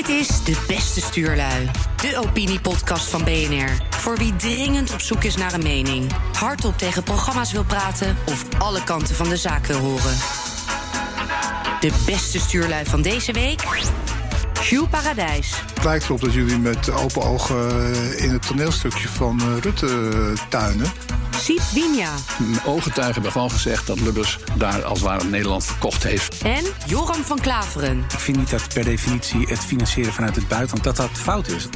Dit is De Beste Stuurlui, de opiniepodcast van BNR. Voor wie dringend op zoek is naar een mening, hardop tegen programma's wil praten of alle kanten van de zaak wil horen. De beste stuurlui van deze week. Jules Paradijs. Het lijkt erop dat jullie met open ogen eh, in het toneelstukje van eh, Rutte eh, tuinen. Siep Winja. Ooggetuigen hebben gewoon gezegd dat Lubbers daar als het ware Nederland verkocht heeft. En Joram van Klaveren. Ik vind niet dat per definitie het financieren vanuit het buitenland dat dat fout is.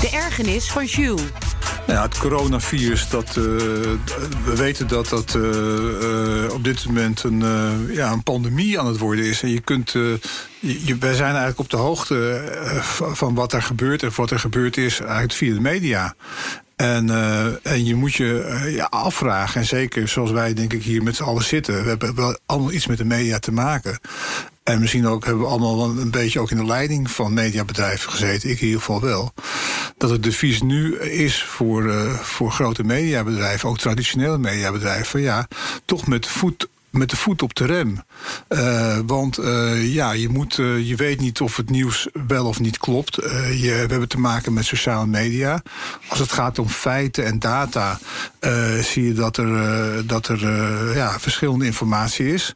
De ergernis van Jules. Ja, het coronavirus, dat, uh, we weten dat dat uh, uh, op dit moment een, ja, een pandemie aan het worden is. En je kunt, je, wij zijn eigenlijk op de hoogte van wat er gebeurt en wat er gebeurd is eigenlijk via de media. En, en je moet je ja, afvragen, en zeker zoals wij denk ik hier met z'n allen zitten... we hebben wel allemaal iets met de media te maken. En misschien ook hebben we allemaal een beetje ook in de leiding van mediabedrijven gezeten. Ik in ieder geval wel. Dat het devies nu is voor, uh, voor grote mediabedrijven, ook traditionele mediabedrijven, ja, toch met voet met de voet op de rem. Uh, want uh, ja, je, moet, uh, je weet niet of het nieuws wel of niet klopt. Je, we hebben te maken met sociale media. Als het gaat om feiten en data, zie je dat er, dat er ja, verschillende informatie is.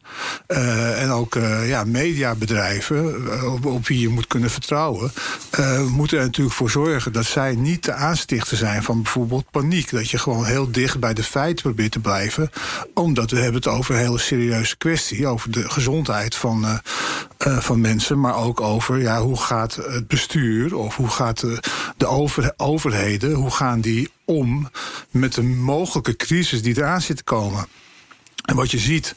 en ook ja, mediabedrijven, op, op, wie je moet kunnen vertrouwen, moeten er natuurlijk voor zorgen dat zij niet de aanstichter zijn van bijvoorbeeld paniek. Dat je gewoon heel dicht bij de feiten probeert te blijven. Omdat we hebben het over hele serieuze kwestie over de gezondheid van, uh, uh, van mensen, maar ook over ja, hoe gaat het bestuur of hoe gaat de, de over, overheden, hoe gaan die om met de mogelijke crisis die eraan zit te komen. En wat je ziet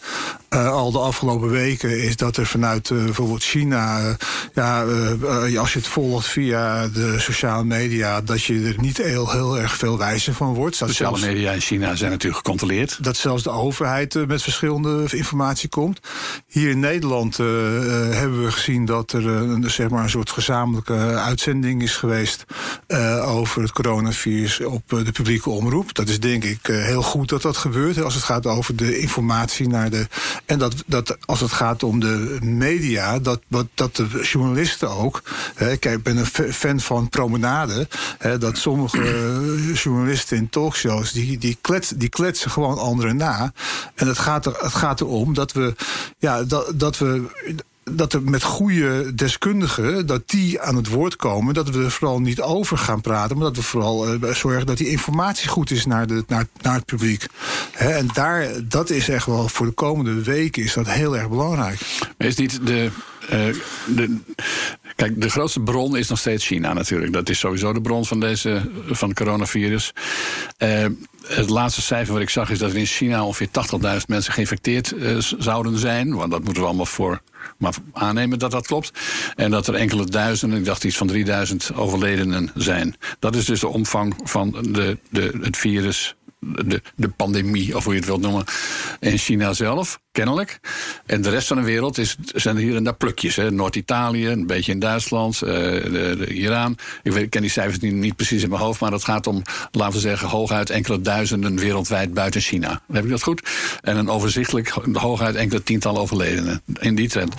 uh, al de afgelopen weken is dat er vanuit uh, bijvoorbeeld China, uh, ja, als je het volgt via de sociale media, dat je er niet heel, heel erg veel wijzer van wordt. Dat sociale zelfs, media in China zijn natuurlijk gecontroleerd. Dat zelfs de overheid met verschillende informatie komt. Hier in Nederland hebben we gezien dat er een, zeg maar een soort gezamenlijke uitzending is geweest over het coronavirus op de publieke omroep. Dat is denk ik heel goed dat dat gebeurt als het gaat over de informatie naar de. En dat, dat als het gaat om de media, dat, dat de journalisten ook. Hè, kijk, ik ben een fan van Promenade. Hè, dat sommige journalisten in talkshows. die, die, klets, die kletsen gewoon anderen na. En het gaat, er, het gaat erom dat we. Ja, dat, dat we dat er met goede deskundigen, dat die aan het woord komen. Dat we er vooral niet over gaan praten, maar dat we vooral uh, zorgen dat die informatie goed is naar, de, naar, naar het publiek. En daar, dat is echt wel voor de komende weken is dat heel erg belangrijk. Is niet de. Uh, de Kijk, de grootste bron is nog steeds China natuurlijk. Dat is sowieso de bron van, deze, van het coronavirus. Uh, het laatste cijfer wat ik zag is dat er in China ongeveer 80.000 mensen geïnfecteerd zouden zijn. Want dat moeten we allemaal voor maar aannemen dat dat klopt. En dat er enkele duizenden, ik dacht iets van 3000 overledenen zijn. Dat is dus de omvang van de, de, het virus de, de pandemie, of hoe je het wilt noemen, in China zelf, kennelijk. En de rest van de wereld is, zijn er hier en daar plukjes. Noord-Italië, een beetje in Duitsland, de Iran. Ik, weet, ken die cijfers niet, niet, precies in mijn hoofd, maar dat gaat om, laten we zeggen, hooguit enkele duizenden wereldwijd buiten China. Heb ik dat goed? En een overzichtelijk, hooguit enkele tientallen overledenen. In die trend.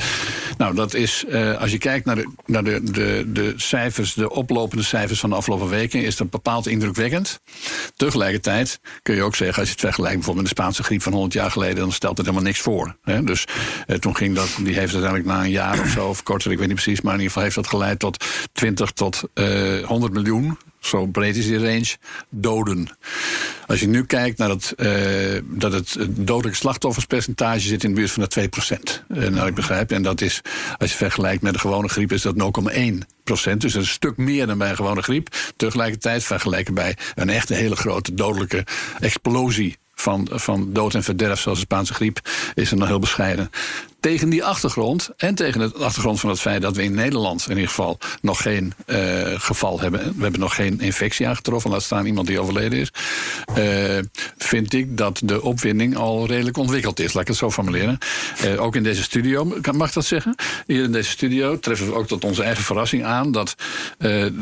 Nou, dat is, uh, als je kijkt naar, de, naar de, de, de cijfers, de oplopende cijfers van de afgelopen weken, is dat bepaald indrukwekkend. Tegelijkertijd kun je ook zeggen, als je het vergelijkt bijvoorbeeld met de Spaanse griep van 100 jaar geleden, dan stelt het helemaal niks voor. Hè? Dus eh, toen ging dat, die heeft uiteindelijk na een jaar of zo, of korter, ik weet niet precies, maar in ieder geval heeft dat geleid tot 20 tot eh, 100 miljoen zo breed is die range, doden. Als je nu kijkt naar het, uh, dat het dodelijke slachtofferspercentage zit in de buurt van de 2%. Uh, nou, ik begrijp. En dat is, als je vergelijkt met de gewone griep, is dat 0,1 procent. Dus dat is een stuk meer dan bij een gewone griep. Tegelijkertijd vergelijken bij een echte hele grote dodelijke explosie van, van dood en verderf, zoals de Spaanse griep, is er nog heel bescheiden tegen die achtergrond en tegen de achtergrond van het feit dat we in Nederland in ieder geval nog geen uh, geval hebben. We hebben nog geen infectie aangetroffen, laat staan iemand die overleden is. Uh, vind ik dat de opwinding al redelijk ontwikkeld is, laat ik het zo formuleren. Uh, ook in deze studio, mag dat zeggen? Hier in deze studio treffen we ook tot onze eigen verrassing aan dat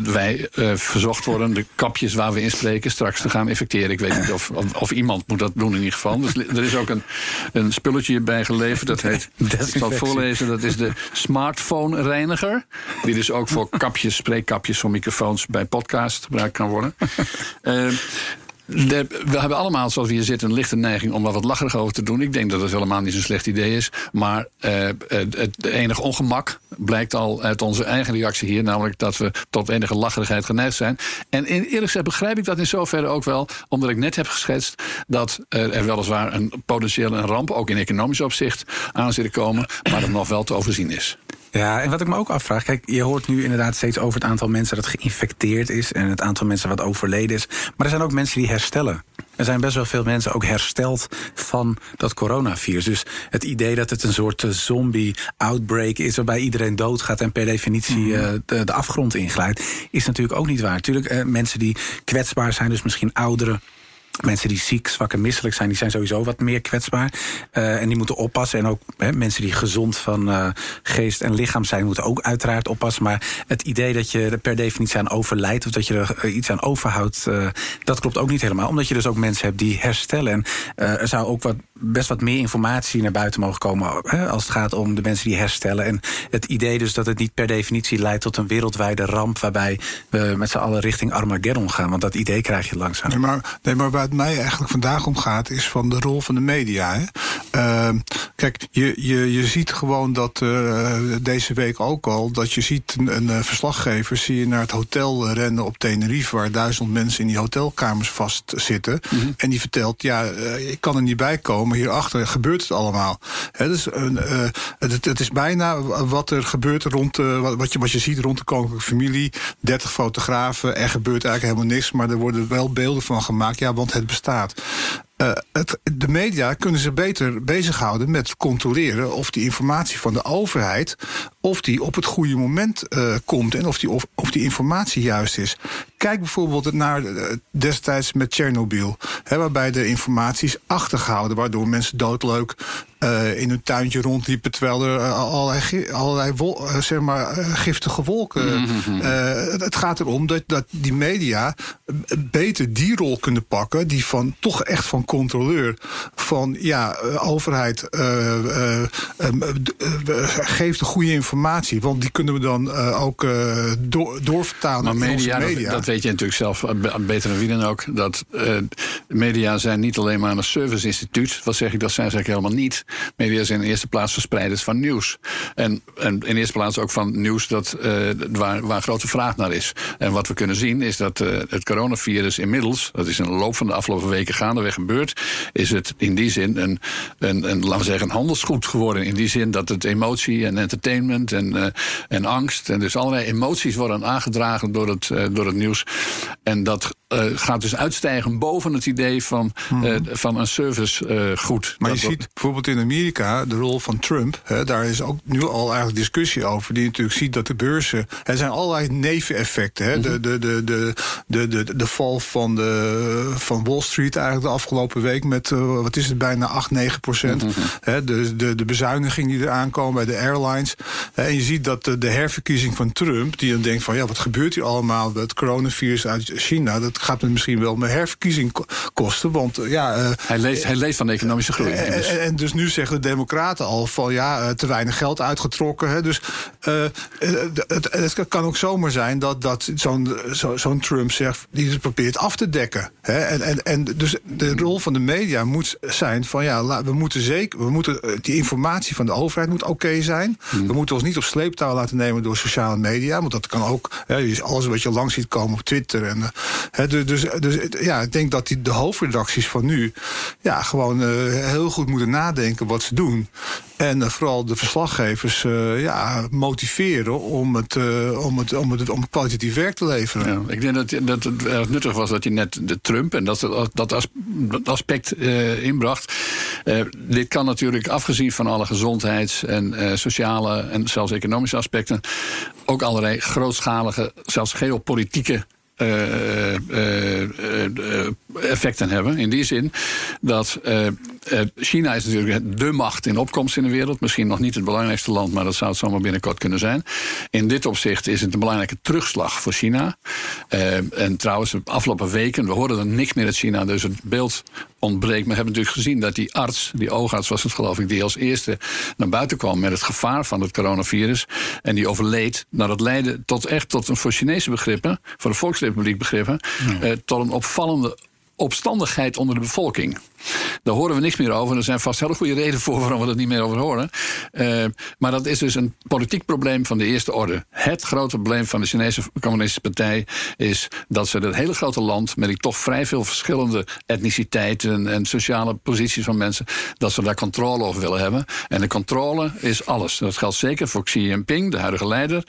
wij verzocht worden de kapjes waar we in spreken straks te gaan infecteren. Ik weet niet of, of, of, iemand moet dat doen in ieder geval. Dus er is ook een, een spulletje bij geleverd dat heet Ik zal het voorlezen. Dat is de smartphone reiniger. Die dus ook voor kapjes, spreekkapjes voor microfoons bij podcast gebruikt kan worden. Uh, we hebben allemaal, zoals we hier zitten, een lichte neiging om er wat lacherig over te doen. Ik denk dat het helemaal niet zo'n slecht idee is. Maar uh, het enige ongemak blijkt al uit onze eigen reactie hier. Namelijk dat we tot enige lacherigheid geneigd zijn. En eerlijk gezegd begrijp ik dat in zoverre ook wel. Omdat ik net heb geschetst dat er weliswaar een potentiële ramp, ook in economisch opzicht, aan zit te komen. Maar dat nog wel te overzien is. Ja, en wat ik me ook afvraag, kijk, je hoort nu inderdaad steeds over het aantal mensen dat geïnfecteerd is en het aantal mensen wat overleden is. Maar er zijn ook mensen die herstellen. Er zijn best wel veel mensen ook hersteld van dat coronavirus. Dus het idee dat het een soort zombie-outbreak is waarbij iedereen doodgaat en per definitie uh, de, de, afgrond inglijdt, is natuurlijk ook niet waar. Natuurlijk, uh, mensen die kwetsbaar zijn, dus misschien ouderen Mensen die ziek, zwak en misselijk zijn, die zijn sowieso wat meer kwetsbaar. Uh, en die moeten oppassen. En ook hè, mensen die gezond van uh, geest en lichaam zijn, moeten ook uiteraard oppassen. Maar het idee dat je er per definitie aan overlijdt of dat je er iets aan overhoudt, dat klopt ook niet helemaal. Omdat je dus ook mensen hebt die herstellen. En er zou ook wat, best wat meer informatie naar buiten mogen komen hè, als het gaat om de mensen die herstellen. En het idee dus dat het niet per definitie leidt tot een wereldwijde ramp waarbij we met z'n allen richting Armageddon gaan. Want dat idee krijg je langzaam. Nee, maar, nee, maar waar het mij eigenlijk vandaag om gaat, is van de rol van de media. Hè? Uh, kijk, je, je, je ziet gewoon dat uh, deze week ook al, dat je ziet een, een uh, verslaggever zie je naar het hotel rennen op Tenerife, waar duizend mensen in die hotelkamers vastzitten. Mm -hmm. En die vertelt, ja, uh, ik kan er niet bij komen, hierachter gebeurt het allemaal. He, dus, het, het, is bijna wat er gebeurt rond, wat, je, wat je ziet rond de koninklijke familie. 30 fotografen, er gebeurt eigenlijk helemaal niks, maar er worden wel beelden van gemaakt. Ja, want het bestaat. Het, de media kunnen zich beter bezighouden met controleren of die informatie van de overheid of die op het goede moment komt en of die, of, of, die informatie juist is. Kijk bijvoorbeeld naar uh, destijds met Tsjernobyl, waarbij de informatie is achtergehouden, waardoor mensen doodleuk uh, in hun tuintje rondliepen terwijl er allerlei, allerlei wol, zeg maar, giftige wolken. Mm -hmm. het gaat erom dat, dat die media beter die rol kunnen pakken, die van toch echt van controleur, van ja, overheid geeft de goede informatie. Want die kunnen we dan ook door, doorvertalen maar media, media. Dat, dat, weet je natuurlijk zelf beter dan wie dan ook. Dat uh, media zijn niet alleen maar een serviceinstituut. Wat zeg ik, dat zijn ze eigenlijk helemaal niet. Media zijn in eerste plaats verspreiders van nieuws. En, en in eerste plaats ook van nieuws dat, waar, waar grote vraag naar is. En wat we kunnen zien is dat het coronavirus inmiddels... dat is in de loop van de afgelopen weken gaandeweg gebeurd... is het in die zin een, een, een, laten we zeggen, een handelsgoed geworden. In die zin dat het emotie en entertainment en, en angst. En dus allerlei emoties worden aangedragen door het, door het nieuws. En dat uh, gaat dus uitstijgen boven het idee van, uh, van een servicegoed. maar je ziet bijvoorbeeld in Amerika de rol van Trump. Hè, daar is ook nu al eigenlijk discussie over. Die natuurlijk ziet dat de beurzen. Er zijn allerlei neveneffecten. Hè, mm -hmm. de, de, de, de, de, de val van, de, van Wall Street eigenlijk de afgelopen week met wat is het, bijna 8, 9 procent. Mm -hmm. hè, de, de, de bezuiniging die eraan komen bij de airlines. En je ziet dat de, de herverkiezing van Trump, die dan denkt van ja, wat gebeurt hier allemaal het coronavirus uit China? Dat gaat me misschien wel mijn herverkiezing kosten. Want ja. Uh, hij, leeft, hij leeft van de economische groei. En, en, en, dus nu zeggen de Democraten al van ja, te weinig geld uitgetrokken. Hè. Dus het, het, kan ook zomaar zijn dat, dat zo'n zo, zo'n Trump zegt, die het probeert af te dekken. Hè. En, en, en dus de rol van de media moet zijn van ja, we moeten zeker, we moeten die informatie van de overheid moet oké okay zijn. Hmm. We moeten ons niet op sleeptouw laten nemen door sociale media. Want dat kan ook. Hè, alles wat je langs ziet komen op Twitter. En, hè, dus, dus ja, ik denk dat die, de hoofdredacties van nu ja, gewoon uh, heel goed moeten nadenken wat ze doen. En uh, vooral de verslaggevers uh, ja, motiveren om het, om, het, om, het, om kwalitatief werk te leveren. Ik denk dat, dat het erg nuttig was dat je net de Trump en dat, dat aspect inbracht. dit kan natuurlijk, afgezien van alle gezondheids- en sociale en zelfs economische aspecten, ook allerlei grootschalige, zelfs geopolitieke uh, uh, uh, effecten hebben. In die zin dat China is natuurlijk de macht in opkomst in de wereld. Misschien nog niet het belangrijkste land, maar dat zou het zomaar binnenkort kunnen zijn. In dit opzicht is het een belangrijke terugslag voor China. en trouwens, de afgelopen weken, we horen er niks meer uit China, dus het beeld ontbreekt. Maar we hebben natuurlijk gezien dat die arts, die oogarts was het geloof ik, die als eerste naar buiten kwam met het gevaar van het coronavirus. En die overleed. Nou, dat leidde tot echt tot een voor Chinese begrippen, voor de Volksrepubliek begrippen, eh, tot een opvallende opstandigheid onder de bevolking. Daar horen we niks meer over. Er zijn vast hele goede redenen voor waarom we er niet meer over horen. Uh, maar dat is dus een politiek probleem van de eerste orde. Het grote probleem van de Chinese Communistische Partij is dat ze dat hele grote land, met die toch vrij veel verschillende etniciteiten en sociale posities van mensen, dat ze daar controle over willen hebben. En de controle is alles. Dat geldt zeker voor Xi Jinping, de huidige leider.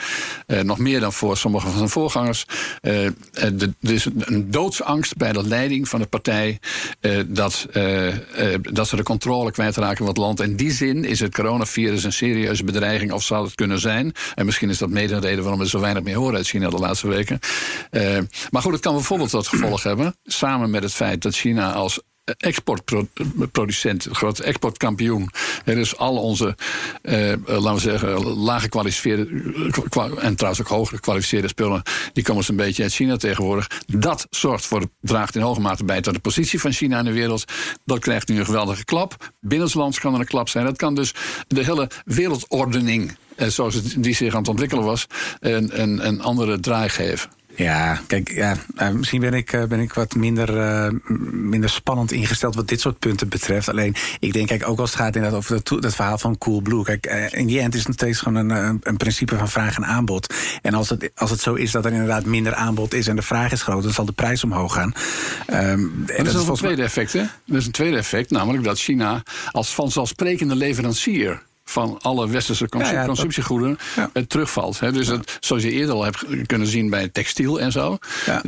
Uh, nog meer dan voor sommige van zijn voorgangers. Uh, er is een doodsangst bij de leiding van de partij dat. Uh, dat ze de controle kwijtraken van het land. In die zin is het coronavirus een serieuze bedreiging, of zou het kunnen zijn. En misschien is dat mede een reden waarom we zo weinig meer horen uit China de laatste weken. Uh, maar goed, het kan bijvoorbeeld tot gevolg hebben, samen met het feit dat China als exportproducent, groot exportkampioen. dus al onze, eh, laten we zeggen, laag gekwalificeerde en trouwens ook hoger gekwalificeerde spullen, die komen een beetje uit China tegenwoordig. Dat zorgt voor, draagt in hoge mate bij tot de positie van China in de wereld. Dat krijgt nu een geweldige klap. Binnenlands kan er een klap zijn. Dat kan dus de hele wereldordening, eh, zoals die zich aan het ontwikkelen was, een, een, een andere draai geven. Ja, kijk, ja, uh, misschien ben ik, uh, ben ik wat minder, uh, minder spannend ingesteld wat dit soort punten betreft. Alleen, ik denk, kijk, ook als het gaat inderdaad over dat, dat verhaal van Cool Blue. Kijk, in die end is het nog steeds gewoon een, een, principe van vraag en aanbod. En als het, als het zo is dat er inderdaad minder aanbod is en de vraag is groot, dan zal de prijs omhoog gaan. Um, en dat, dat is een tweede effect, hè? Dat is een tweede effect, namelijk dat China als vanzelfsprekende leverancier van alle westerse consumptiegoederen ja. terugvalt. Dus het, zoals je eerder al hebt kunnen zien bij textiel en zo.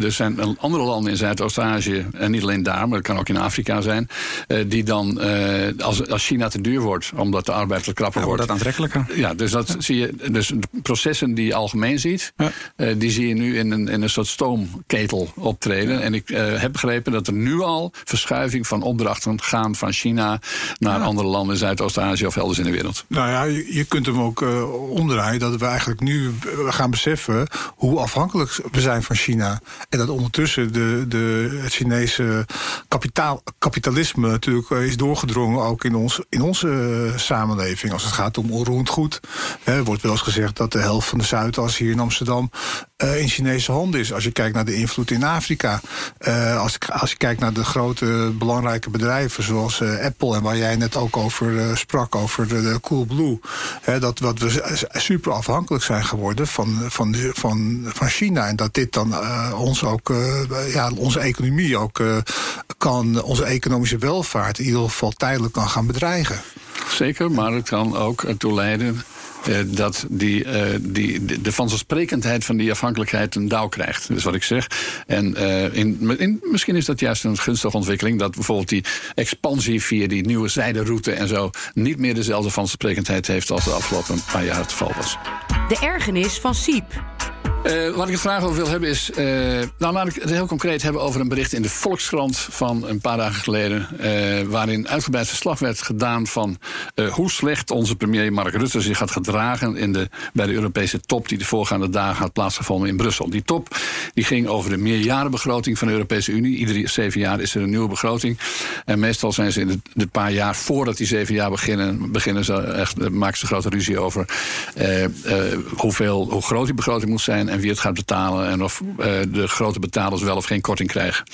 Er zijn andere landen in Zuidoost-Azië, en niet alleen daar, maar het kan ook in Afrika zijn, eh, die dan, eh, als, als China te duur wordt, omdat de arbeid wat krapper wordt. wordt dat aantrekkelijker. Ja, dus dat zie je. Dus de processen die je algemeen ziet, uh, die zie je nu in een, in een soort stoomketel optreden. En ik heb begrepen dat er nu al verschuiving van opdrachten gaan van China naar andere landen in Zuidoost-Azië of elders in de wereld. Nou ja, je, kunt hem ook uh, omdraaien. Dat we eigenlijk nu gaan beseffen hoe afhankelijk we zijn van China. En dat ondertussen de, de, het Chinese kapitaal, kapitalisme natuurlijk eh, is doorgedrongen ook in, ons, in onze samenleving. Als het gaat om onroerend goed. Er wordt wel eens gezegd dat de helft van de Zuidas hier in Amsterdam in Chinese handen is. Als je kijkt naar de invloed in Afrika. Als, als je kijkt naar de grote belangrijke bedrijven zoals Apple en waar jij net ook over sprak, over de, de Coolblue. Dat wat we super afhankelijk zijn geworden van, van, van, van China. En dat dit dan ons ook, ja, onze economie ook kan, onze economische welvaart in ieder geval tijdelijk kan gaan bedreigen. Zeker, maar het kan ook ertoe leiden uh, dat die, uh, die, de vanzelfsprekendheid van die afhankelijkheid een dauw krijgt. Dat is wat ik zeg. En uh, in, in, misschien is dat juist een gunstige ontwikkeling. Dat bijvoorbeeld die expansie via die nieuwe zijderoute en zo niet meer dezelfde vanzelfsprekendheid heeft als de afgelopen paar jaar het geval was. De ergernis van Siep. Uh, wat ik het vraag over wil hebben is. Uh, nou, laat ik het heel concreet hebben over een bericht in de Volkskrant van een paar dagen geleden. Uh, waarin uitgebreid verslag werd gedaan van hoe slecht onze premier Mark Rutte zich had gedragen in de, bij de Europese top die de voorgaande dagen had plaatsgevonden in Brussel. Die top die ging over de meerjarenbegroting van de Europese Unie. Iedere zeven jaar is er een nieuwe begroting. En meestal zijn ze in de, de paar jaar voordat die zeven jaar beginnen, beginnen ze echt, maken ze grote ruzie over hoeveel, hoe groot die begroting moet zijn en wie het gaat betalen en of uh, de grote betalers wel of geen korting krijgen.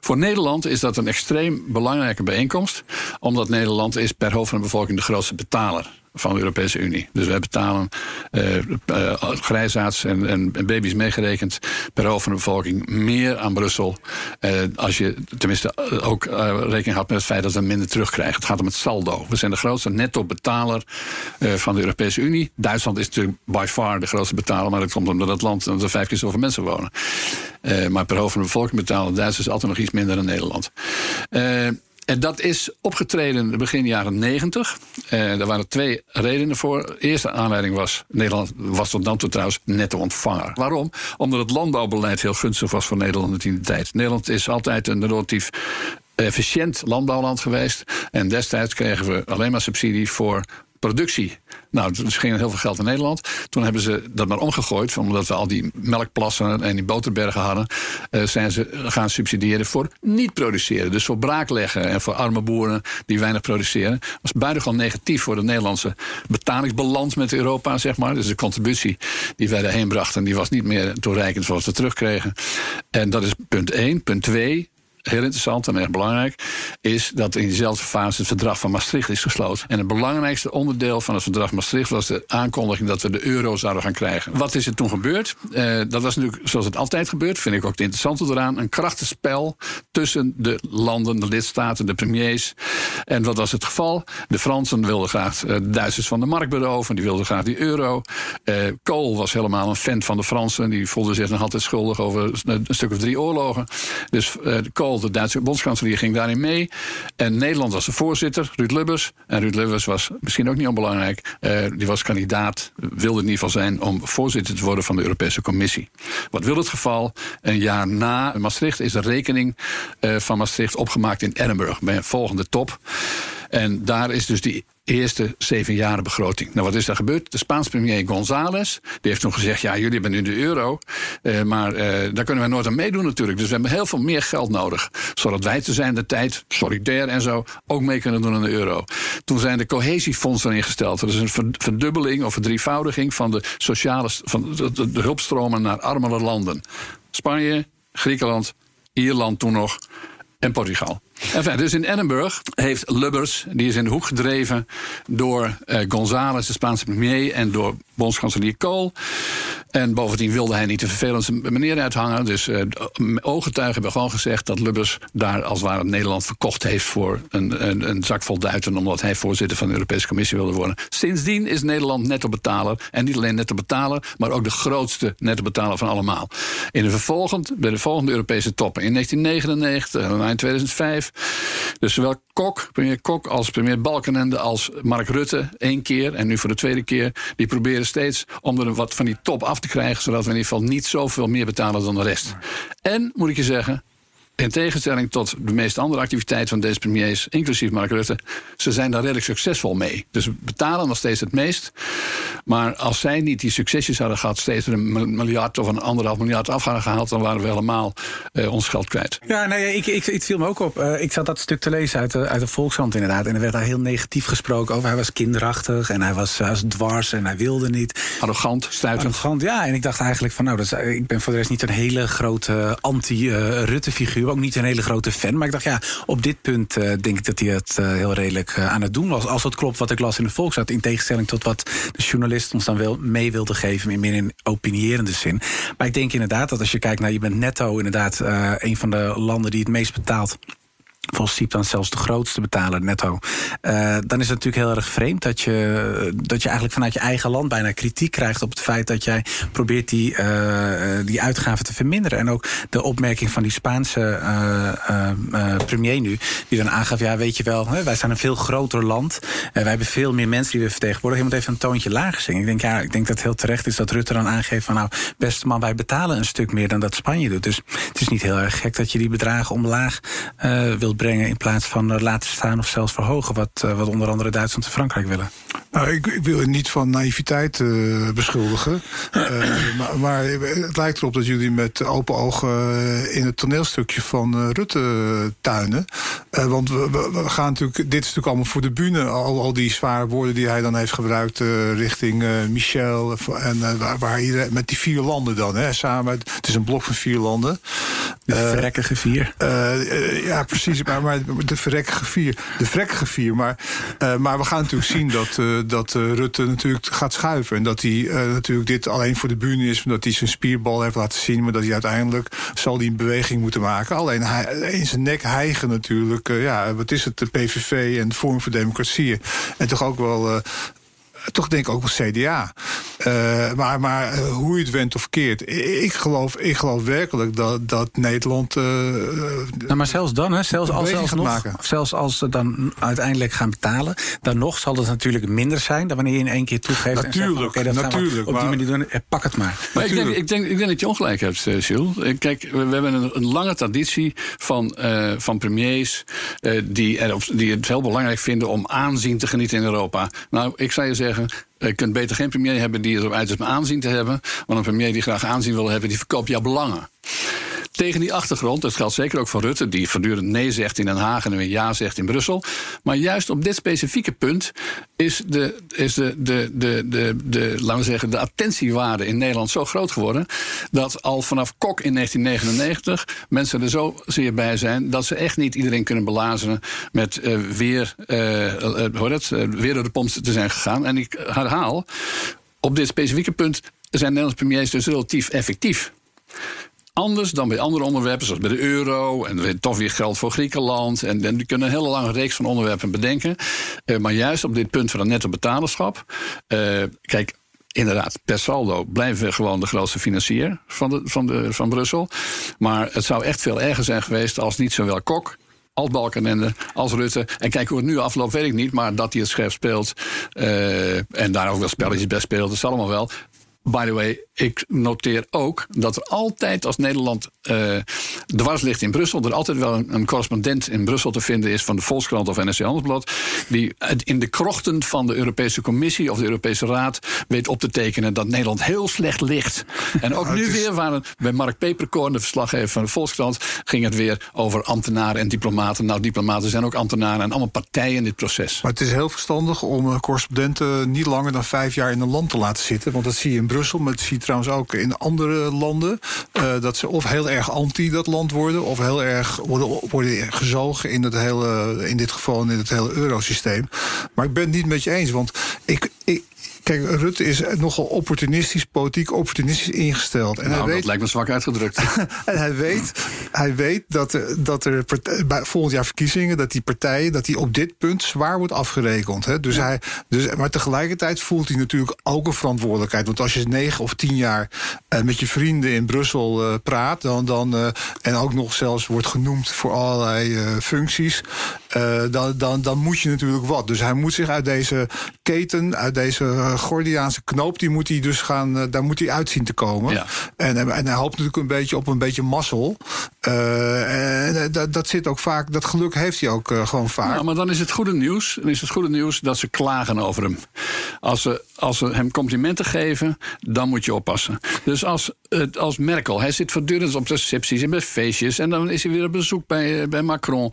Voor Nederland is dat een extreem belangrijke bijeenkomst, omdat Nederland is per hoofd van de bevolking de grootste betaler van de Europese Unie. Dus wij betalen uh, uh, grijsarts en, en, baby's meegerekend per hoofd van de bevolking meer aan Brussel. Uh, als je tenminste ook rekening houdt met het feit dat we minder terugkrijgen. Het gaat om het saldo. We zijn de grootste netto-betaler van de Europese Unie. Duitsland is natuurlijk by far de grootste betaler, maar dat komt omdat het land er vijf keer zoveel mensen wonen. maar per hoofd van de bevolking betalen Duitsers altijd nog iets minder dan Nederland. En dat is opgetreden begin jaren 90. Uh, daar waren twee redenen voor. De eerste aanleiding was, Nederland was tot dan toe trouwens netto ontvanger. Waarom? Omdat het landbouwbeleid heel gunstig was voor Nederland in die tijd. Nederland is altijd een relatief efficiënt landbouwland geweest. En destijds kregen we alleen maar subsidie voor productie. Nou, dus ging heel veel geld in Nederland. Toen hebben ze dat maar omgegooid, omdat we al die melkplassen en die boterbergen hadden, uh, zijn ze gaan subsidiëren voor niet produceren. Dus voor braakleggen en voor arme boeren die weinig produceren. Dat was buitengewoon negatief voor de Nederlandse betalingsbalans met Europa, zeg maar. Dus de contributie die wij daarheen brachten, die was niet meer toereikend zoals we terugkregen. En dat is punt 1. Punt 2 heel interessant en erg belangrijk, is dat in diezelfde fase het verdrag van Maastricht is gesloten. En het belangrijkste onderdeel van het verdrag Maastricht was de aankondiging dat we de euro zouden gaan krijgen. Wat is er toen gebeurd? Uh, dat was natuurlijk, zoals het altijd gebeurt, vind ik ook het interessante eraan, een krachtig spel tussen de landen, de lidstaten, de premiers. En wat was het geval? De Fransen wilden graag uh, de Duitsers van de markt beroven, die wilden graag die euro. Uh, Kool was helemaal een fan van de Fransen, die voelde zich nog altijd schuldig over een stuk of drie oorlogen. Dus Kool de Duitse bondskanselier, ging daarin mee. En Nederland was de voorzitter, Ruud Lubbers. En Ruud Lubbers was misschien ook niet onbelangrijk. Uh, die was kandidaat, wilde in ieder geval zijn om voorzitter te worden van de Europese Commissie. Wat wil het geval? Een jaar na Maastricht is de rekening uh, van Maastricht opgemaakt in Edinburgh bij een volgende top. En daar is dus die eerste zeven jaren begroting. Nou, wat is daar gebeurd? De Spaanse premier González die heeft toen gezegd: ja, jullie hebben nu de euro, eh, maar eh, daar kunnen wij nooit aan meedoen natuurlijk. Dus we hebben heel veel meer geld nodig, zodat wij te zijn de tijd, solidair en zo, ook mee kunnen doen aan de euro. Toen zijn de cohesiefondsen ingesteld. Dat is een verdubbeling of verdrievoudiging van de sociale van de, de hulpstromen naar armere landen. Spanje, Griekenland, Ierland toen nog en Portugal. Dus in Edinburgh heeft Lubbers, die is in de hoek gedreven door uh, González, de Spaanse premier, en door bondskanselier Kool. En bovendien wilde hij niet de vervelendste meneer uithangen. Dus uh, ooggetuigen hebben gewoon gezegd dat Lubbers daar als het ware Nederland verkocht heeft voor een, een, zak vol duiten, omdat hij voorzitter van de Europese Commissie wilde worden. Sindsdien is Nederland netto betaler. En niet alleen netto betaler, maar ook de grootste netto betaler van allemaal. In de vervolgend, bij de volgende Europese toppen in 1999 en in 2005 dus zowel Kok, premier Kok als premier Balkenende als Mark Rutte één keer en nu voor de tweede keer, die proberen steeds om er wat van die top af te krijgen, zodat we in ieder geval niet zoveel meer betalen dan de rest. En moet ik je zeggen, in tegenstelling tot de meeste andere activiteiten van deze premiers, inclusief Mark Rutte, ze zijn daar redelijk succesvol mee. Dus we betalen nog steeds het meest. Maar als zij niet die succesjes hadden gehad, steeds een miljard of een anderhalf miljard af hadden gehaald, dan waren we helemaal uh, ons geld kwijt. Ja, nee, ik, ik, het viel me ook op. Uh, ik zat dat stuk te lezen uit de, uit de Volkshand inderdaad. En er werd daar heel negatief gesproken over. Hij was kinderachtig en hij was, hij was dwars en hij wilde niet. Arrogant, stuitend. Arrogant, ja. En ik dacht eigenlijk van, nou, dat is, ik ben voor de rest niet een hele grote anti-Rutte-figuur ook niet een hele grote fan. Maar ik dacht, ja, op dit punt uh, denk ik dat hij het uh, heel redelijk uh, aan het doen was. Als dat klopt wat ik las in de Volksraad. In tegenstelling tot wat de journalist ons dan wel mee wilde geven. In meer in opinierende zin. Maar ik denk inderdaad dat als je kijkt naar, je bent netto inderdaad een van de landen die het meest betaalt Volgens dan zelfs de grootste betaler netto. Uh, dan is het natuurlijk heel erg vreemd dat je, dat je eigenlijk vanuit je eigen land bijna kritiek krijgt op het feit dat jij probeert die, uh, die uitgaven te verminderen. En ook de opmerking van die Spaanse uh, premier nu, die dan aangaf: ja, weet je wel, hè, wij zijn een veel groter land. wij hebben veel meer mensen die we vertegenwoordigen. Je moet even een toontje lager zingen. Ik denk, ja, ik denk dat het heel terecht is dat Rutte dan aangeeft van nou, beste man, wij betalen een stuk meer dan dat Spanje doet. Dus het is niet heel erg gek dat je die bedragen omlaag wilt brengen in plaats van uh, laten staan of zelfs verhogen, wat, uh, wat onder andere Duitsland en Frankrijk willen. Nou, ik, ik wil je niet van naïviteit uh, beschuldigen. maar, maar, het lijkt erop dat jullie met open ogen in het toneelstukje van Rutte tuinen. Want we, we, gaan natuurlijk, dit is natuurlijk allemaal voor de bühne. Al, al die zware woorden die hij dan heeft gebruikt richting Michel. En waar, waar iedereen, met die vier landen dan, hè, samen. Het is een blok van vier landen. De verrekkige vier. ja, precies maar, maar de verrekkige vier. De vrekkige vier. Maar, maar we gaan natuurlijk zien dat, dat Rutte natuurlijk gaat schuiven. En dat hij natuurlijk dit alleen voor de bühne is. Omdat hij zijn spierbal heeft laten zien. Maar dat hij uiteindelijk zal die een beweging moeten maken. Alleen hij, in zijn nek hijgen natuurlijk. Ja, wat is het? De PVV en Forum voor Democratie. En toch ook wel toch denk ik ook wel CDA. Uh, maar maar uh, hoe je het went of keert. Ik geloof, ik geloof werkelijk dat, dat Nederland. Uh, nou, maar zelfs dan, hè, zelfs, als, zelfs, nog, zelfs als ze dan uiteindelijk gaan betalen, dan nog zal het natuurlijk minder zijn dan wanneer je in één keer toegeeft. Natuurlijk, en zegt, okay, natuurlijk. op die manier doen, pak het maar. Maar ik denk, ik, denk, ik denk dat je ongelijk hebt, Jules. Kijk, we, we hebben een, een, lange traditie van, van premiers die, er, die het heel belangrijk vinden om aanzien te genieten in Europa. Nou, ik zou je zeggen, je kunt beter geen premier hebben die uit is om aanzien te hebben. Want een premier die graag aanzien wil hebben, die verkoopt jouw belangen. Tegen die achtergrond, dat geldt zeker ook voor Rutte, die voortdurend nee zegt in Den Haag en weer ja zegt in Brussel. Maar juist op dit specifieke punt is de, is de, de, de, de, de, laten we zeggen, de attentiewaarde in Nederland zo groot geworden. dat al vanaf Kok in 1999 mensen er zo zeer bij zijn. dat ze echt niet iedereen kunnen belazeren met uh, weer, uh, hoor het, weer door de pomp te zijn gegaan. En ik herhaal, op dit specifieke punt zijn Nederlandse premiers dus relatief effectief anders dan bij andere onderwerpen, zoals bij de euro en toch weer geld voor Griekenland. En, en kunnen een hele lange reeks van onderwerpen bedenken. Uh, maar juist op dit punt van het netto betalerschap. Uh, kijk, inderdaad, per saldo blijven we gewoon de grootste financier van, de, van, de, van Brussel. Maar het zou echt veel erger zijn geweest als niet zowel Kok als Balkenende, als Rutte. En kijk hoe het nu afloopt, weet ik niet. Maar dat hij het scherp speelt uh, en daar ook wel spelletjes best speelt, dat is allemaal wel. By the way, ik noteer ook dat er altijd als Nederland uh, dwars ligt in Brussel, er altijd wel een, een, correspondent in Brussel te vinden is van de Volkskrant of NRC Handelsblad, die in de krochten van de Europese Commissie of de Europese Raad weet op te tekenen dat Nederland heel slecht ligt. En ook nu weer waren bij Mark Peperkorn, de verslaggever van de Volkskrant, ging het weer over ambtenaren en diplomaten. Nou, diplomaten zijn ook ambtenaren en allemaal partijen in dit proces. Maar het is heel verstandig om correspondenten niet langer dan vijf jaar in een land te laten zitten, want dat zie je in Brussel, maar trouwens ook in andere landen. Uh, dat ze of heel erg anti dat land worden, of heel erg worden, worden gezogen in, het hele, in dit geval in het hele eurosysteem. Maar ik ben het niet met je eens, want ik, ik Kijk, Rutte is nogal opportunistisch, politiek opportunistisch ingesteld. En nou, hij weet, dat lijkt me zwak uitgedrukt. en hij weet, hij weet dat, er, dat er bij volgend jaar verkiezingen, dat die partijen, dat die op dit punt zwaar wordt afgerekend. Hè? Dus hij, dus, maar tegelijkertijd voelt hij natuurlijk ook een verantwoordelijkheid. Want als je negen of tien jaar uh, met je vrienden in Brussel uh, praat, dan, dan, uh, en ook nog zelfs wordt genoemd voor allerlei functies, dan, dan, dan moet je natuurlijk wat. Dus hij moet zich uit deze keten, uit deze Gordiaanse knoop, die moet hij dus gaan, uh, daar moet hij uitzien te komen. Ja. En, en, hij hoopt natuurlijk een beetje op een beetje mazzel. Uh, en dat, dat zit ook vaak, dat geluk heeft hij ook uh, gewoon vaak. Nou, maar dan is het goede nieuws. Dan is het goede nieuws dat ze klagen over hem. Als ze, als ze hem complimenten geven, dan moet je oppassen. Dus als, als Merkel, hij zit voortdurend op recepties en bij feestjes. En dan is hij weer op bezoek bij, bij Macron.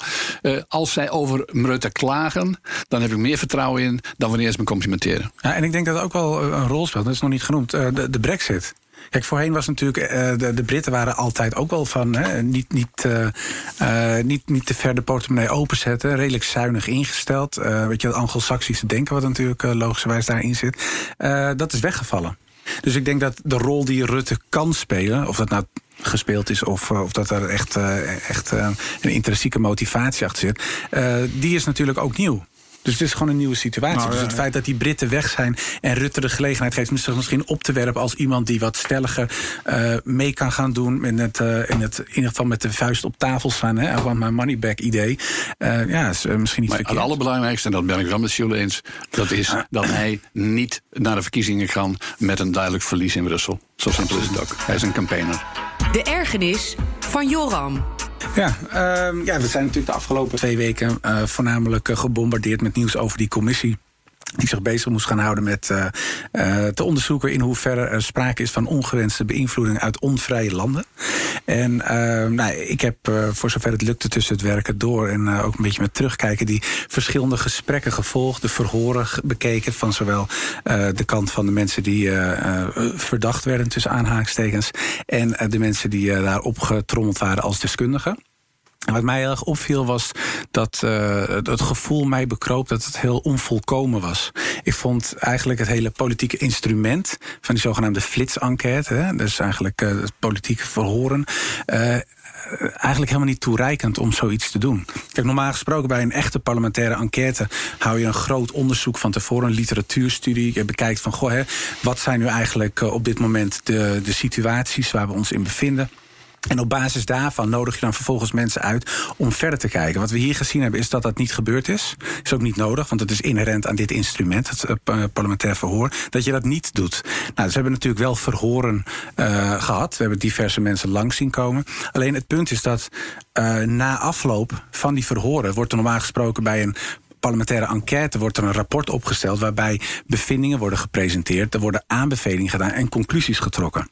als zij over Rutte klagen, dan heb ik meer vertrouwen in dan wanneer ze me complimenteren. Ja, en ik denk dat ook wel eh, een rol speelt. Dat is nog niet genoemd. Uh, de, de brexit. Kijk, voorheen was natuurlijk. Uh, de, de, Britten waren altijd ook wel van. Hè, niet, niet, niet, niet te ver de portemonnee openzetten. Redelijk zuinig ingesteld. weet je, het Anglo-Saxische denken, wat natuurlijk logischerwijs daarin zit. dat is weggevallen. Dus ik denk dat de rol die Rutte kan spelen. Of dat nou gespeeld is of, of dat er echt, echt een intrinsieke motivatie achter zit. die is natuurlijk ook nieuw. Dus het is gewoon een nieuwe situatie. Nou, dus het feit dat die Britten weg zijn en Rutte de gelegenheid geeft zich misschien op te werpen als iemand die wat stelliger uh, mee kan gaan doen. In, het, uh, in, het, in ieder geval met de vuist op tafel staan. Hè, want mijn money back idee. Uh, ja, is misschien niet maar verkeerd. Het allerbelangrijkste, en dat ben ik wel met Jules eens, dat is dat hij niet naar de verkiezingen kan met een duidelijk verlies in Brussel. Zo simpel is het ook. Hij is een campaigner. De ergernis van Joram. Ja, uh, ja, we zijn natuurlijk de afgelopen twee weken uh, voornamelijk uh, gebombardeerd met nieuws over die commissie die zich bezig moest gaan houden met uh, uh, te onderzoeken in hoeverre er sprake is van ongewenste beïnvloeding uit onvrije landen. En uh, nou, ik heb voor zover het lukte tussen het werken door en ook een beetje met terugkijken die verschillende gesprekken gevolgd, de verhoren bekeken van zowel de kant van de mensen die verdacht werden tussen aanhalingstekens en de mensen die daarop getrommeld waren als deskundigen. Wat mij erg opviel was dat het gevoel mij bekroop dat het heel onvolkomen was. Ik vond eigenlijk het hele politieke instrument van die zogenaamde flitsenquête, dus eigenlijk uh, het politieke verhoren, uh, eigenlijk helemaal niet toereikend om zoiets te doen. Kijk, normaal gesproken bij een echte parlementaire enquête hou je een groot onderzoek van tevoren, een literatuurstudie. Je bekijkt van, goh, hè, wat zijn nu eigenlijk op dit moment de, de situaties waar we ons in bevinden. En op basis daarvan nodig je dan vervolgens mensen uit om verder te kijken. Wat we hier gezien hebben is dat dat niet gebeurd is. Is ook niet nodig, want het is inherent aan dit instrument, het uh, parlementair verhoor, dat je dat niet doet. Nou, ze hebben natuurlijk wel verhoren uh, gehad. We hebben diverse mensen langs zien komen. Alleen het punt is dat uh, na afloop van die verhoren wordt er normaal gesproken bij een parlementaire enquête wordt er een rapport opgesteld waarbij bevindingen worden gepresenteerd, er worden aanbevelingen gedaan en conclusies getrokken.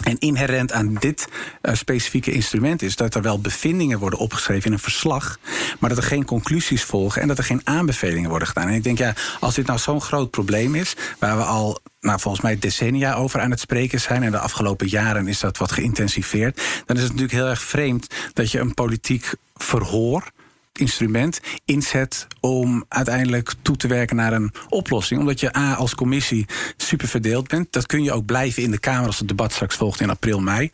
En inherent aan dit uh, specifieke instrument is dat er wel bevindingen worden opgeschreven in een verslag, maar dat er geen conclusies volgen en dat er geen aanbevelingen worden gedaan. En ik denk, ja, als dit nou zo'n groot probleem is, waar we al nou, volgens mij decennia over aan het spreken zijn. En de afgelopen jaren is dat wat geïntensiveerd. Dan is het natuurlijk heel erg vreemd dat je een politiek verhoor instrument inzet om uiteindelijk toe te werken naar een oplossing. Omdat je A als commissie super verdeeld bent. Dat kun je ook blijven in de Kamer als het debat straks volgt in april, mei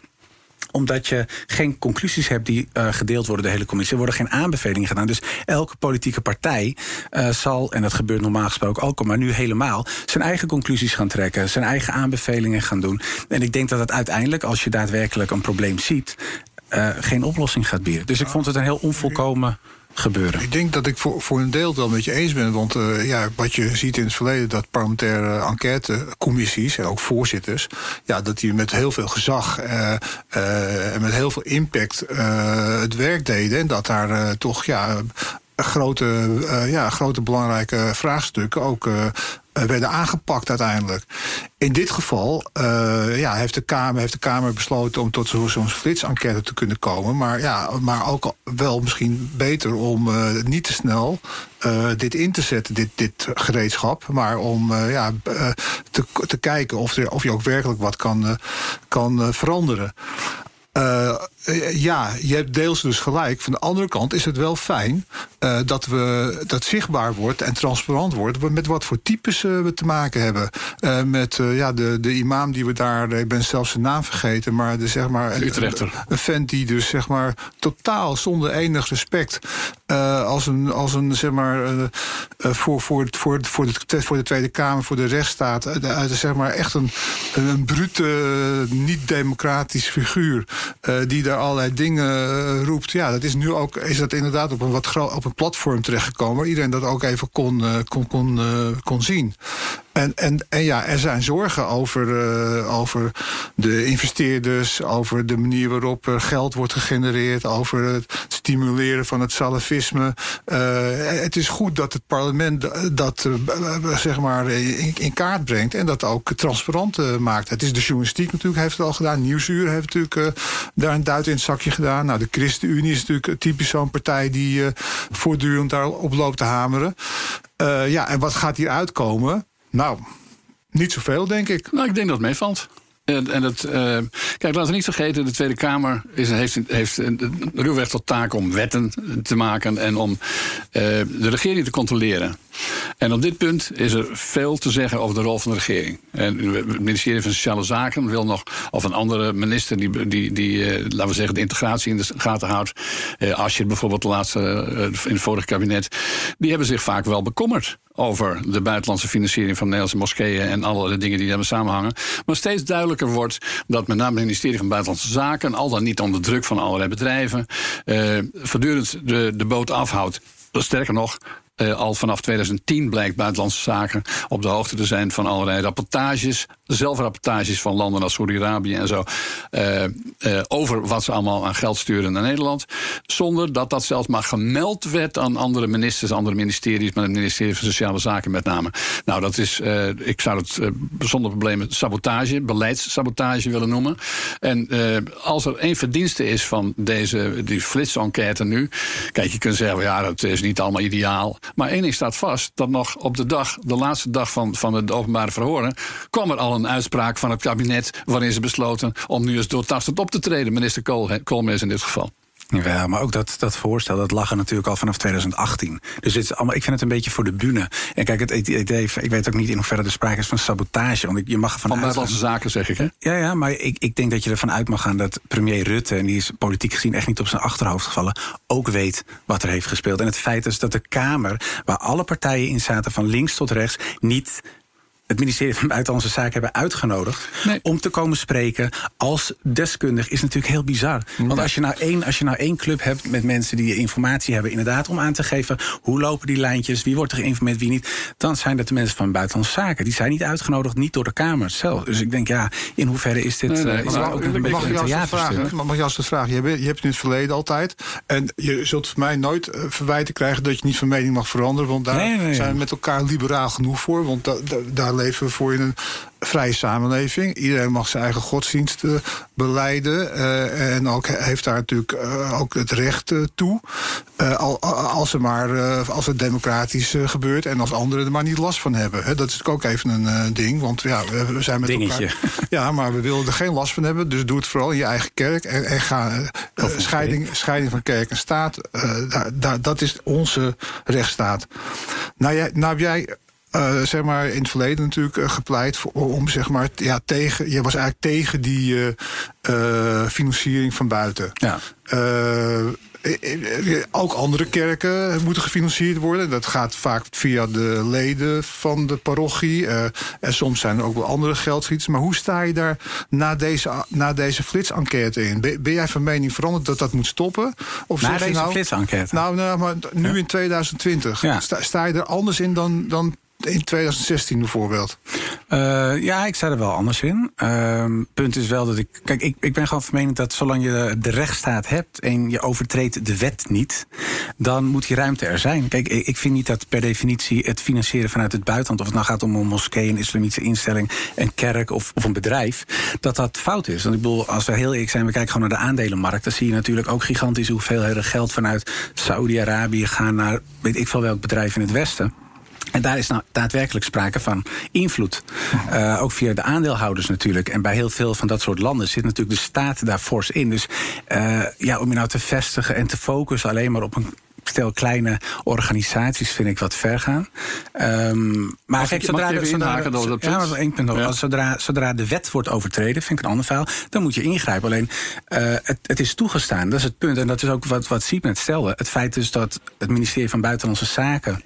omdat je geen conclusies hebt die uh, gedeeld worden de hele commissie. Er worden geen aanbevelingen gedaan. Dus elke politieke partij uh, zal, en dat gebeurt normaal gesproken ook al, maar nu helemaal, zijn eigen conclusies gaan trekken, zijn eigen aanbevelingen gaan doen. En ik denk dat het uiteindelijk, als je daadwerkelijk een probleem ziet, uh, geen oplossing gaat bieden. Dus ik vond het een heel onvolkomen gebeuren. Ik denk dat ik voor, voor een deel wel met je eens ben. Want uh, ja, wat je ziet in het verleden, dat parlementaire enquêtecommissies en ook voorzitters, ja, dat die met heel veel gezag uh, uh, en met heel veel impact het werk deden. En dat daar toch ja, grote, ja, grote belangrijke vraagstukken ook eh, werden aangepakt uiteindelijk. In dit geval uh, ja, heeft, de Kamer, heeft de Kamer besloten om tot zo'n zo flitsenquête te kunnen komen. Maar, ja, maar ook wel misschien beter om uh, niet te snel dit in te zetten, dit, dit gereedschap. Maar om ja, te, te kijken of, er, of je ook werkelijk wat kan, kan veranderen. Ja, je hebt deels dus gelijk. Van de andere kant is het wel fijn uh, dat we dat zichtbaar wordt en transparant wordt met wat voor types uh, we te maken hebben. met ja, de, de imam die we daar, ik ben zelfs zijn naam vergeten, maar de, zeg maar een, een, een vent die dus zeg maar totaal zonder enig respect als een, als een zeg maar voor, voor, voor, voor, de, voor de Tweede Kamer, voor de rechtsstaat, zeg maar echt een, een brute, niet-democratisch figuur. Die daar allerlei dingen roept. Ja, dat is nu ook is dat inderdaad op een wat op platform terechtgekomen waar iedereen dat ook even kon, uh, kon, kon, kon zien. En, en, en ja, er zijn zorgen over, uh, over de investeerders, over de manier waarop er geld wordt gegenereerd, over het stimuleren van het salafisme. Uh, het is goed dat het parlement dat zeg maar in, in, kaart brengt en dat ook transparant maakt. Het is de journalistiek natuurlijk, heeft het al gedaan. Nieuwsuur heeft natuurlijk daar een duit in het zakje gedaan. Nou, de ChristenUnie is natuurlijk typisch zo'n partij die voortdurend daarop loopt te hameren. ja, en wat gaat hier uitkomen? Nou, niet zoveel, denk ik. Nou, ik denk dat het meevalt. En, en het, uh, kijk, laten we niet vergeten, de Tweede Kamer is, heeft, heeft ruwweg tot taak om wetten te maken en om uh, de regering te controleren. En op dit punt is er veel te zeggen over de rol van de regering. En het ministerie van Sociale Zaken wil nog, of een andere minister die, die, die uh, laten we zeggen, de integratie in de gaten houdt. Uh, je bijvoorbeeld de laatste, uh, in het vorige kabinet, die hebben zich vaak wel bekommerd over de buitenlandse financiering van Nederlandse moskeeën en alle dingen die daarmee samenhangen. Maar steeds duidelijker wordt dat met name het ministerie van Buitenlandse Zaken, al dan niet onder druk van allerlei bedrijven, uh, voortdurend de, de boot afhoudt. Sterker nog, uh, al vanaf 2010 blijkt Buitenlandse Zaken op de hoogte te zijn van allerlei rapportages, zelfrapportages van landen als Saudi-Arabië en zo, uh, uh, over wat ze allemaal aan geld sturen naar Nederland. Zonder dat dat zelfs maar gemeld werd aan andere ministers, andere ministeries, maar het ministerie van Sociale Zaken met name. Nou, dat is, ik zou het zonder problemen sabotage, beleidssabotage willen noemen. En als er één verdienste is van deze, die flitsenquête nu, kijk, je kunt zeggen, ja, dat is niet allemaal ideaal. Maar één ding staat vast: dat nog op de dag, de laatste dag van, van het openbare verhoren, kwam er al een uitspraak van het kabinet waarin ze besloten om nu eens doortastend op te treden, minister Koolmees in dit geval. Ja, maar ook dat, dat voorstel, dat lag er natuurlijk al vanaf 2018. Dus het is allemaal, ik vind het een beetje voor de bühne. En kijk, het idee, ik weet ook niet in hoeverre er sprake is van sabotage. Want je mag van buitenlandse zaken, zeg ik, hè? Ja, ja, maar ik, ik denk dat je ervan uit mag gaan dat premier Rutte, en die is politiek gezien echt niet op zijn achterhoofd gevallen, ook weet wat er heeft gespeeld. En het feit is dat de Kamer, waar alle partijen in zaten, van links tot rechts, niet het ministerie van Buitenlandse Zaken hebben uitgenodigd om te komen spreken als deskundig is natuurlijk heel bizar. Want als je, nou één, als je nou één club hebt met mensen die informatie hebben, inderdaad, om aan te geven hoe lopen die lijntjes, wie wordt er geïnformeerd, wie niet, dan zijn dat de mensen van Buitenlandse Zaken. Die zijn niet uitgenodigd, niet door de Kamer zelf. Dus ik denk, ja, in hoeverre is dit. Nee, is ook een mag, beetje een vragen, mag je als het vragen? Je hebt, je hebt in het verleden altijd. En je zult van mij nooit uh, verwijten krijgen dat je niet van mening mag veranderen. Want daar zijn we met elkaar liberaal genoeg voor. Want da, daar leven voor in een vrije samenleving. Iedereen mag zijn eigen godsdienst beleiden. Uh, en ook heeft daar natuurlijk uh, ook het recht toe. Al, als, er maar, als het democratisch gebeurt en als anderen er maar niet last van hebben. Dat is ook even een ding. Want ja, we, zijn met Dingetje. elkaar. Ja, maar we willen er geen last van hebben. Dus doe het vooral in je eigen kerk. En, en ga scheiding, scheiding van kerk en staat. Dat is onze rechtsstaat. Nou, jij, nou jij uh, zeg maar in het verleden natuurlijk uh, gepleit voor, om zeg maar ja tegen je was eigenlijk tegen die uh, financiering van buiten. Ja. Ook andere kerken moeten gefinancierd worden. Dat gaat vaak via de leden van de parochie. en soms zijn er ook wel andere geldschieters. Maar hoe sta je daar na deze, na deze flitsenquête in? Ben, jij van mening veranderd dat dat moet stoppen? Of na deze nou, flitsenquête? Nou, nou, maar nu in 2020. Ja. Sta, sta, je er anders in dan, dan in 2016 bijvoorbeeld? Uh, ja, ik sta er wel anders in. Uh, punt is wel dat ik. Kijk, ik, ik ben gewoon van mening dat zolang je de rechtsstaat hebt en je overtreedt de wet niet, dan moet die ruimte er zijn. Kijk, ik vind niet dat per definitie het financieren vanuit het buitenland, of het nou gaat om een moskee, een islamitische instelling, een kerk of, of een bedrijf, dat dat fout is. Want ik bedoel, als we heel eerlijk zijn, we kijken gewoon naar de aandelenmarkt, dan zie je natuurlijk ook gigantische hoeveelheden geld vanuit Saudi-Arabië gaan naar weet ik veel welk bedrijf in het Westen. En daar is nou daadwerkelijk sprake van invloed. Uh, ook via de aandeelhouders natuurlijk. En bij heel veel van dat soort landen zit natuurlijk de staat daar fors in. Dus uh, ja, om je nou te vestigen en te focussen alleen maar op een stel kleine organisaties vind ik wat ver gaan. Um, maar kijk, zodra, de, zodra, ja, dat één punt ja. zodra, zodra de wet wordt overtreden, vind ik een ander verhaal, dan moet je ingrijpen. Alleen uh, het, het, is toegestaan, dat is het punt. En dat is ook wat, wat Siep net stelde. Het feit is dat het ministerie van Buitenlandse Zaken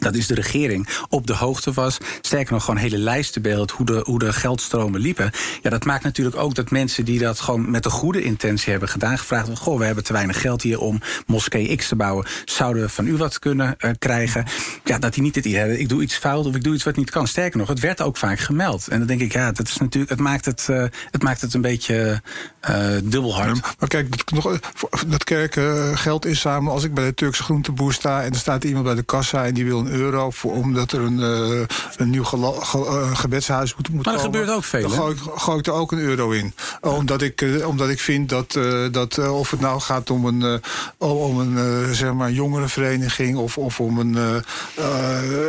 dat is de regering op de hoogte was. Sterker nog, gewoon hele lijsten beeld hoe de, hoe de geldstromen liepen. Ja, dat maakt natuurlijk ook dat mensen die dat gewoon met een goede intentie hebben gedaan, gevraagd goh, we hebben te weinig geld hier om moskee X te bouwen. Zouden we van u wat kunnen uh, krijgen? Ja, dat die niet het idee hebben, ik doe iets fout of ik doe iets wat niet kan. Sterker nog, het werd ook vaak gemeld. En dan denk ik, ja, dat is natuurlijk, het maakt het, uh, het, maakt het een beetje uh, dubbel hard. Ja, maar kijk, dat, dat kerk geld inzamelen. Als ik bij de Turkse groenteboer sta en er staat iemand bij de kassa en die wil euro voor, omdat er een, uh, een nieuw uh, gebedshuis moet, moet maar dat gebeurt ook veel. Dan gooi ik, gooi ik, er ook een euro in. Omdat, ik, uh, omdat ik vind dat, dat of het nou gaat om een, om een zeg maar jongerenvereniging of, of om een,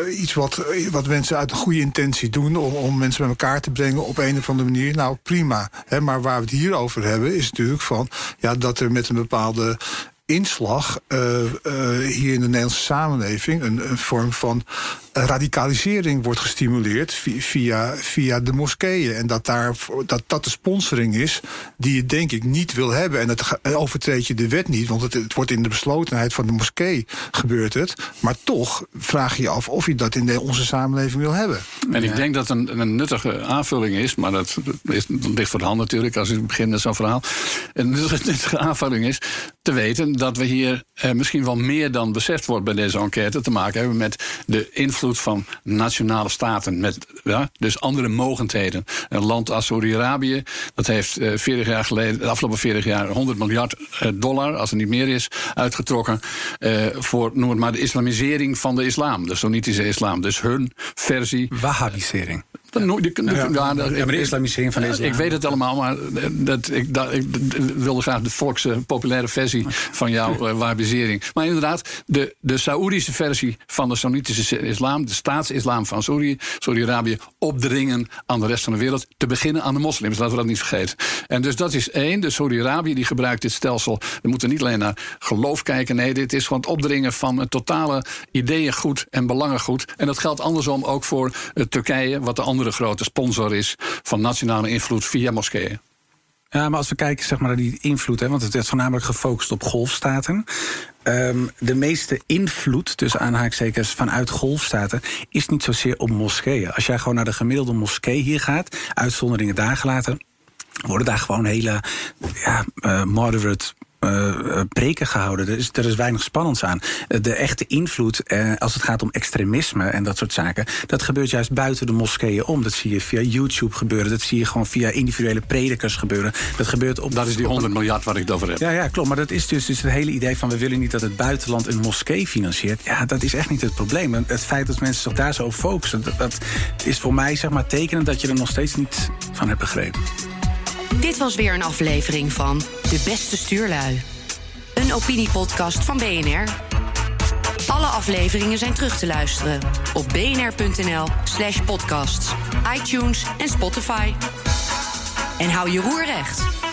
iets wat, wat mensen uit een goede intentie doen, om, om mensen bij elkaar te brengen op een of andere manier. Nou, prima. Hè, maar waar we het hier over hebben, is natuurlijk van ja, dat er met een bepaalde inslag uh, uh, hier in de Nederlandse samenleving, een, een vorm van radicalisering wordt gestimuleerd via, via de moskeeën. En dat, daar, dat dat de sponsoring is die je denk ik niet wil hebben. En dat overtreed je de wet niet, want het, het wordt in de beslotenheid van de moskee gebeurt het. Maar toch vraag je je af of je dat in de, onze samenleving wil hebben. En ik denk dat een, een nuttige aanvulling is, maar dat, is, dat ligt voor de hand natuurlijk als u begint met zo'n verhaal. Een nuttige aanvulling is te weten dat we hier eh, misschien wel meer dan beseft wordt bij deze enquête te maken hebben met de invloed van nationale staten. Met ja, dus andere mogendheden. Een land als Saudi-Arabië, dat heeft eh, 40 jaar geleden, de afgelopen 40 jaar 100 miljard uh, dollar, als er niet meer is, uitgetrokken. Uh, voor, noem het maar, de islamisering van de islam. De Soenitische islam. Dus hun versie. Wahhabisering Ja, ja, maar de islamisering van de islam. Ik weet het allemaal, maar dat, ik, dat, ik wilde graag de volkse populaire versie van jouw uh, wahabisering. Maar inderdaad, de, de Saoedische versie van de Sunnitische islam, de staatsislam van Saudi-Arabië, opdringen aan de rest van de wereld. Te beginnen aan de moslims, laten we dat niet vergeten. En dus dat is één. De Saudi-Arabië die gebruikt dit stelsel. We moeten niet alleen naar geloof kijken. Nee, dit is gewoon het opdringen van het totale ideeëngoed en belangengoed. En dat geldt andersom ook voor uh, Turkije, wat de andere grote sponsor is van nationale invloed via moskeeën. Ja, maar als we kijken zeg maar, naar die invloed, hè, want het is voornamelijk gefocust op golfstaten. Um, de meeste invloed, tussen aanhaakstekens, vanuit golfstaten is niet zozeer op moskeeën. Als jij gewoon naar de gemiddelde moskee hier gaat, uitzonderingen daar gelaten, worden daar gewoon hele ja, uh, moderate uh, preken gehouden. Er is, er is weinig spannends aan. De echte invloed, uh, als het gaat om extremisme en dat soort zaken, dat gebeurt juist buiten de moskeeën om. Dat zie je via YouTube gebeuren. Dat zie je gewoon via individuele predikers gebeuren. Dat gebeurt op. Dat is die 100 miljard waar ik het over heb. Ja, ja, klopt. Maar dat is dus, dus het hele idee van we willen niet dat het buitenland een moskee financiert. Ja, dat is echt niet het probleem. Het feit dat mensen zich daar zo op focussen, dat, dat is voor mij zeg maar tekenen dat je er nog steeds niet van hebt begrepen. Dit was weer een aflevering van De Beste Stuurlui. Een opiniepodcast van BNR. Alle afleveringen zijn terug te luisteren op bnr.nl slash podcasts, iTunes en Spotify. En hou je roer recht.